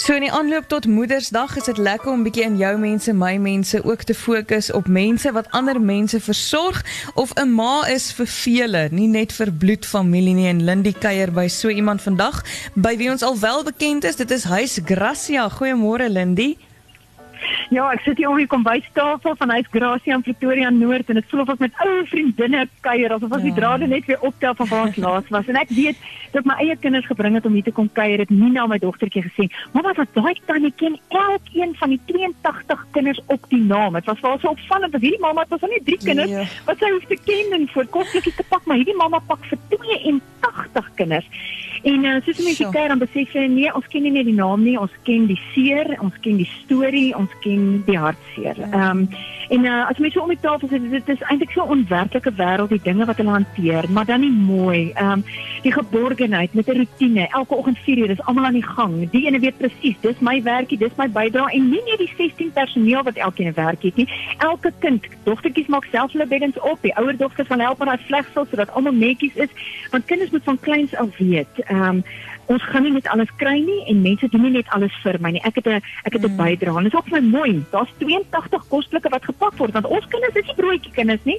So in die aanloop tot Moedersdag is dit lekker om bietjie in jou mense, my mense ook te fokus op mense wat ander mense versorg of 'n ma is vir vele, nie net vir bloedfamilie nie en Lindy kuier by so iemand vandag by wie ons al wel bekend is. Dit is Huis Gracia. Goeiemôre Lindy. Ja, ek sit hier om die kombuistafel van Huis Gracia in Pretoria Noord en dit voel of ek met ou vriendinne kuier asof ons ja. die drade net weer optel van waar ons laas was. En ek weet dat my eie kinders gebring het om hier te kom kuier. Het Nina my dogtertjie gesê, "Mamma, wat daai tannie ken elkeen van die 82 kinders op die naam." Dit was vir haar so opvallend dat hierdie mamma het nie drie kinders ja. wat sy hoef te ken en vir koslikie te pak, maar hierdie mamma pak vir 82 kinders. En uh, soos mense kyk dan besef jy nee, ons ken nie net die naam nie, ons ken die seer, ons ken die storie, ons ken die hartseer. Ja. Ehm um, en uh, as mense om die tafel sit, dit is eintlik so 'n onwerklike wêreld, die dinge wat hulle hanteer, maar dan nie mooi. Ehm um, die geborgenheid met 'n roetine, elke oggend 4 uur, dis almal aan die gang. Die ene weet presies, dis my werkie, dis my bydrae en nie net die 16 personeel wat elkeen 'n werk het nie. Elke kind, dogtertjies maak self hulle beddens op, die ouer dogters van help met daai vlegsel sodat almal netjies is, want kinders moet van kleins af weet ehm um, ons gaan nie net alles kry nie en mense doen nie net alles vir my nie. Ek het 'n ek het 'n mm. bydrae. Dit is ook vir my mooi. Daar's 82 kostelike wat gepak word want ons kinders is nie broodjie kinders nie.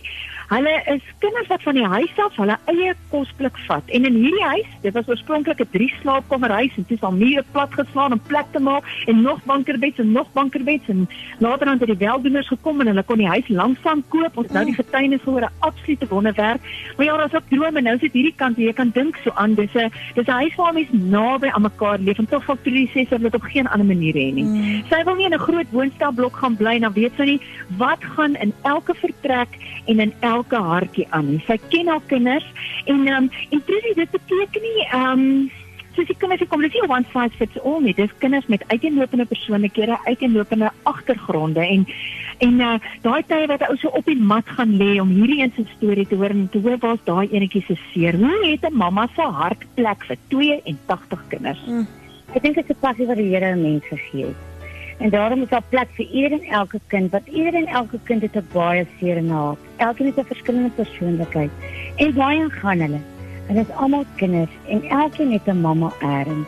Hulle is kinders wat van die huis af hulle eie kosblik vat. En in hierdie huis, dit was oorspronklik 'n drie slaapkamer huis en dit is al mure plat geslaan om plek te maak en nog bankerbeds en nog bankerbeds en later dan het die weldoeners gekom en hulle kon die huis lanksaam koop. Ons nou die getuienis gehoor 'n absolute wonderwerk. Maar ja, daar's ook drome. Nou sit hierdie kant jy kan dink so aan. Dis 'n dis 'n huis waar mense naby aan mekaar leef en tog faktorie sê sy wil dit op geen ander manier hê nie. Mm. Sy wil nie in 'n groot woonstelblok gaan bly en dan weet sy nie wat gaan in elke vertrek en in elke hartjie aan. Sy ken haar kinders en ehm um, en presies dit beteken nie ehm um, soos die kinders kom, dis nie one size fits all nie. Dis kinders met uiteenlopende persoonlikhede, uiteenlopende agtergronde en en uh, daai tye wat ou so op die mat gaan lê om hierdie een se storie te hoor en te hoor waar's daai enetjie se seer. Hoe het 'n mamma se hart plek vir 82 kinders? Hmm. Ek dink dit is 'n passie wat die Here aan mense gegee het. En daarom is daar plek vir ieder en elke kind, want ieder en elke kind het 'n baie seer in haar. Elkeen het 'n verskillende persoonlikheid. En baie gaan hulle. En dit is almal kinders en elkeen het 'n mamma eers.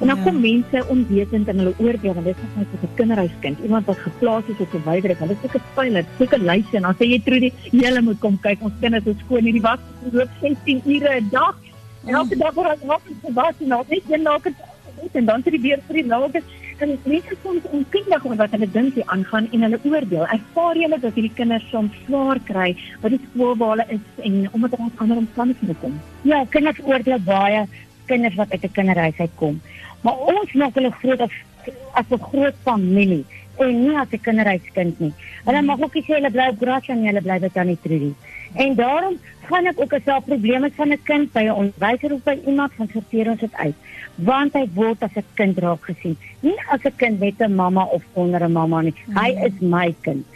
En dan ja. kom mense onwetend in hulle oordeel en dit is net so 'n kinderhuiskind, iemand wat geplaas is op 'n wyderik. Hulle is seker pilot, seker luister en dan sê jy trou die hele moet kom kyk. Ons kinders is skoon hierdie was loop 16 ure 'n dag. En elke dag word ons nog te was en nog net een naak en dan sit die weer vir die naak en mense soms onkundig oor wat hulle dink hier aangaan en hulle oordeel. Ervaar jy dat hierdie kinders soms swaar kry wat die skool waar hulle is en omdat hulle ander omstandighede kom? Ja, kinders oordeel baie kinders wat uit 'n kinderhuis uitkom. Maar ons maak hulle groot as 'n groot familie en nie as 'n kinderhuiskind nie. Hulle mag ook sê hulle bly op Gracia en hulle bly by Tannie Trudy. En daarom gaan ek ook as daar probleme van 'n kind by 'n onderwyser of by iemand van sorteer ons dit uit want hy word as 'n kind raak gesien nie as 'n kind met 'n mamma of onder 'n mamma nie hy mm. is my kind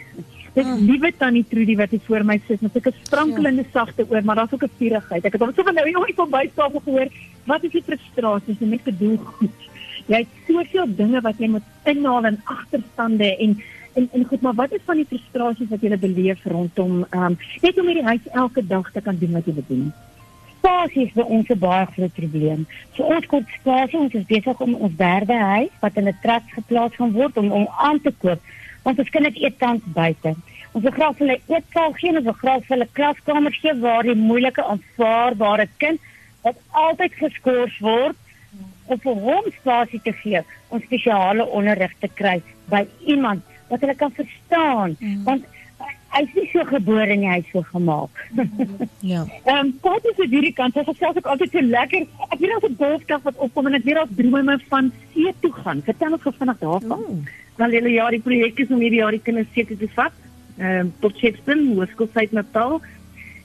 Dis mm. liewe tannie Trudy wat hier voor my sit met 'n sprankelende ja. sagte oor, maar daar's ook 'n vurigheid. Ek het hom so van nou hier ooit verby staan gehoor. Wat is die frustrasie? Jy moet bedoel goed. Jy het soveel dinge wat jy moet inhaal en agterstande en en en goed, maar wat is van die frustrasies wat jy beleef rondom ehm um, net om hierdie huis elke dag te kan doen wat jy wil doen? spasie is vir ons 'n baie groot probleem. So ons kort spasie, ons is besig om ons derde huis wat in 'n trust geplaas gaan word om om aan te koop. Want ons dit eet tans buite. Ons wil graag hulle eetsaal gee ons wil graag hulle klaskamer gee waar die moeilike aanvaarbare kind wat altyd geskort word of vir hom spasie te gee om spesiale onderrig te kry by iemand wat hulle kan verstaan. Mm. Want hy is nie so gebore nie, hy is so gemaak. ja. Ehm um, wat is vir hierdie kant? Dit is selfs ook altyd so lekker. Ek weet daar's 'n golfdag wat opkom en ek weet daar's drome van see toe gaan. Vertel ons gou vinnig daarvan. Want hulle ja, die projek is om hierdie jaar die kinders seker te vat. Ehm um, tot Chepston, Hoërskool Natal.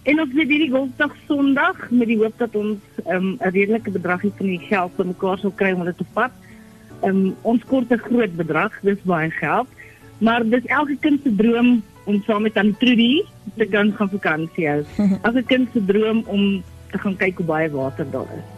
En ons het hierdie golfdag Sondag met die hoop dat ons ehm um, 'n redelike bedragie van die geld vir mekaar sal kry om hulle te vat. Um, ons kort 'n groot bedrag, dis baie geld. Maar dis elke kind se droom om saam met aan Trudy te kan gaan vakansie hou. As 'n kind se droom om te gaan kyk hoe baie water daar is.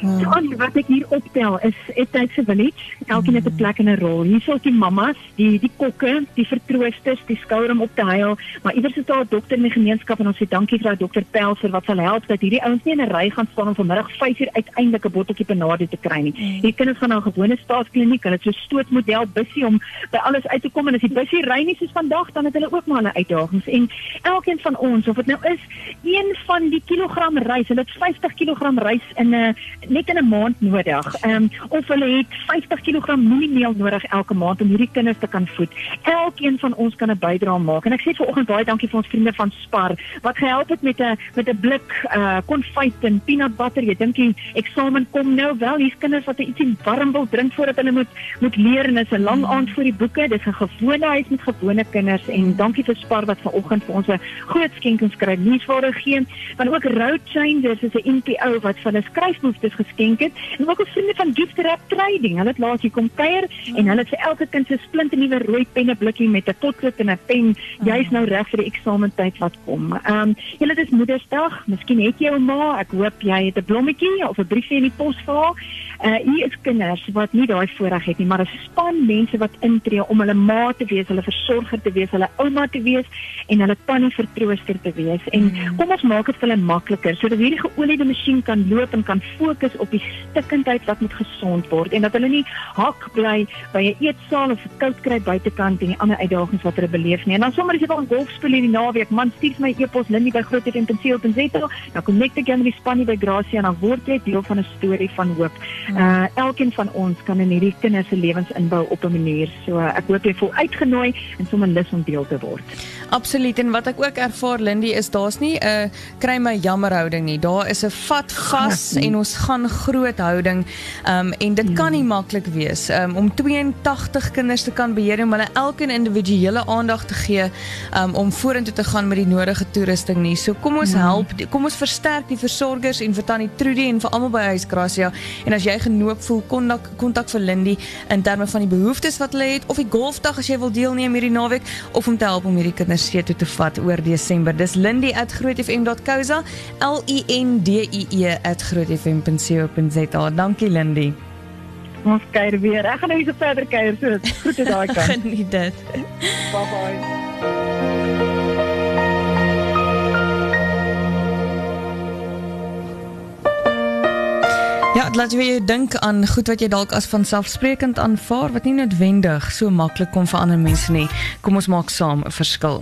Ja. So al wat ek hier optel is a village. Elkeen het 'n mm. plek en 'n rol. Hier is die mammas, die die kokke, die vertroosters, die skouer om op te huil, maar iewers is daar 'n dokter in die gemeenskap en ons sê dankie vir daai dokter Pelser wat sal help dat hierdie ouens nie in 'n ry gaan staan om vanmiddag 5uur uiteindelik 'n botteltjie panade te kry nie. Mm. Hierdie kinders gaan na 'n gewone staatskliniek, hulle het so stootmodel bussie om by alles uit te kom en as die bussie ry nie soos vandag dan het hulle ook maar hulle uitdagings en elkeen van ons of dit nou is een van die kilogram rys, hulle het 50 kg rys in 'n net in 'n maand nodig. Ehm um, of hulle het 50 kg mieliemeel nodig elke maand om hierdie kinders te kan voed. Elkeen van ons kan 'n bydrae maak. En ek sê vanoggend baie dankie vir ons vriende van Spar wat gehelp het met 'n met 'n blik uh konfyt en peanut butter. Jy dink die eksamen kom nou wel. Hier's kinders wat ietsie warm wil drink voordat hulle moet moet leer en is 'n lang aand vir die boeke. Dis 'n gewone huis met gewone kinders en dankie vir Spar wat vanoggend vir ons 'n groot skenking skryf. Vir gee, want ook Road Changers is 'n NPO wat vir hulle skryfboekies geskenk het en ook 'n vriende van Gift Wrap Trading. Hulle het laas hier kom kuier en hulle het vir elke kind 'n splinte nuwe rooi penne blikkie met 'n potlood en 'n pen juis nou reg vir die eksamentyd wat kom. Ehm um, julle dis Moedersdag. Miskien het jy 'n ma. Ek hoop jy het 'n blommetjie of 'n briefie in die pos vir haar. Uh hier is kinders wat nie daai voorreg het nie, maar 'n span mense wat intree om hulle ma te wees, hulle versorger te wees, hulle ouma te wees en hulle tannie vertrooster te wees. En mm. kom ons maak dit vir hulle makliker sodat hierdie geoliede masjien kan loop en kan fokus op die stikkindheid wat moet gesond word en dat hulle nie hak bly by 'n eetsaal of koud kry buitekant en die ander uitdagings wat hulle beleef nie. En dan sommer as jy wil golf speel in die naweek, man stuur my e-pos Lindy by grootefmpenseel.za, dan connect ek jou met die span by Gracia en dan word jy deel van 'n storie van hoop. Hmm. Uh elkeen van ons kan in hierdie kinders se lewens inbou op 'n manier. So uh, ek hoop jy voel uitgenooi en sommer lus om deel te word. Absoluut en wat ek ook ervaar Lindy is daar's nie 'n kry my jammer houding nie. Daar is 'n vat vas en ons gaan groot houding. Um en dit kan nie maklik wees um, om 82 kinders te kan beheer om hulle elkeen individuele aandag te gee um om vorentoe te gaan met die nodige toerusting nie. So kom ons help, kom ons versterk die versorgers en vir Tannie Trudy en vir almal by Huis Gracia. En as jy genoop voel, kontak kontak vir Lindy in terme van die behoeftes wat hulle het of die golfdag as jy wil deelneem hierdie naweek of om te help om hierdie kinders see toe te vat oor Desember. Dis lindy@grootfm.co.za. L I N D I E @grootfm.co.za. Dankie Lindy. Ons kuier weer. Ek gaan nou hier so verder kuier so dit goed is daai kant. Geniet dit. Bye bye. Ja, laat jy weer dink aan goed wat jy dalk as vanselfsprekend aanvaar wat nie noodwendig so maklik kom vir ander mense nie. Kom ons maak saam 'n verskil.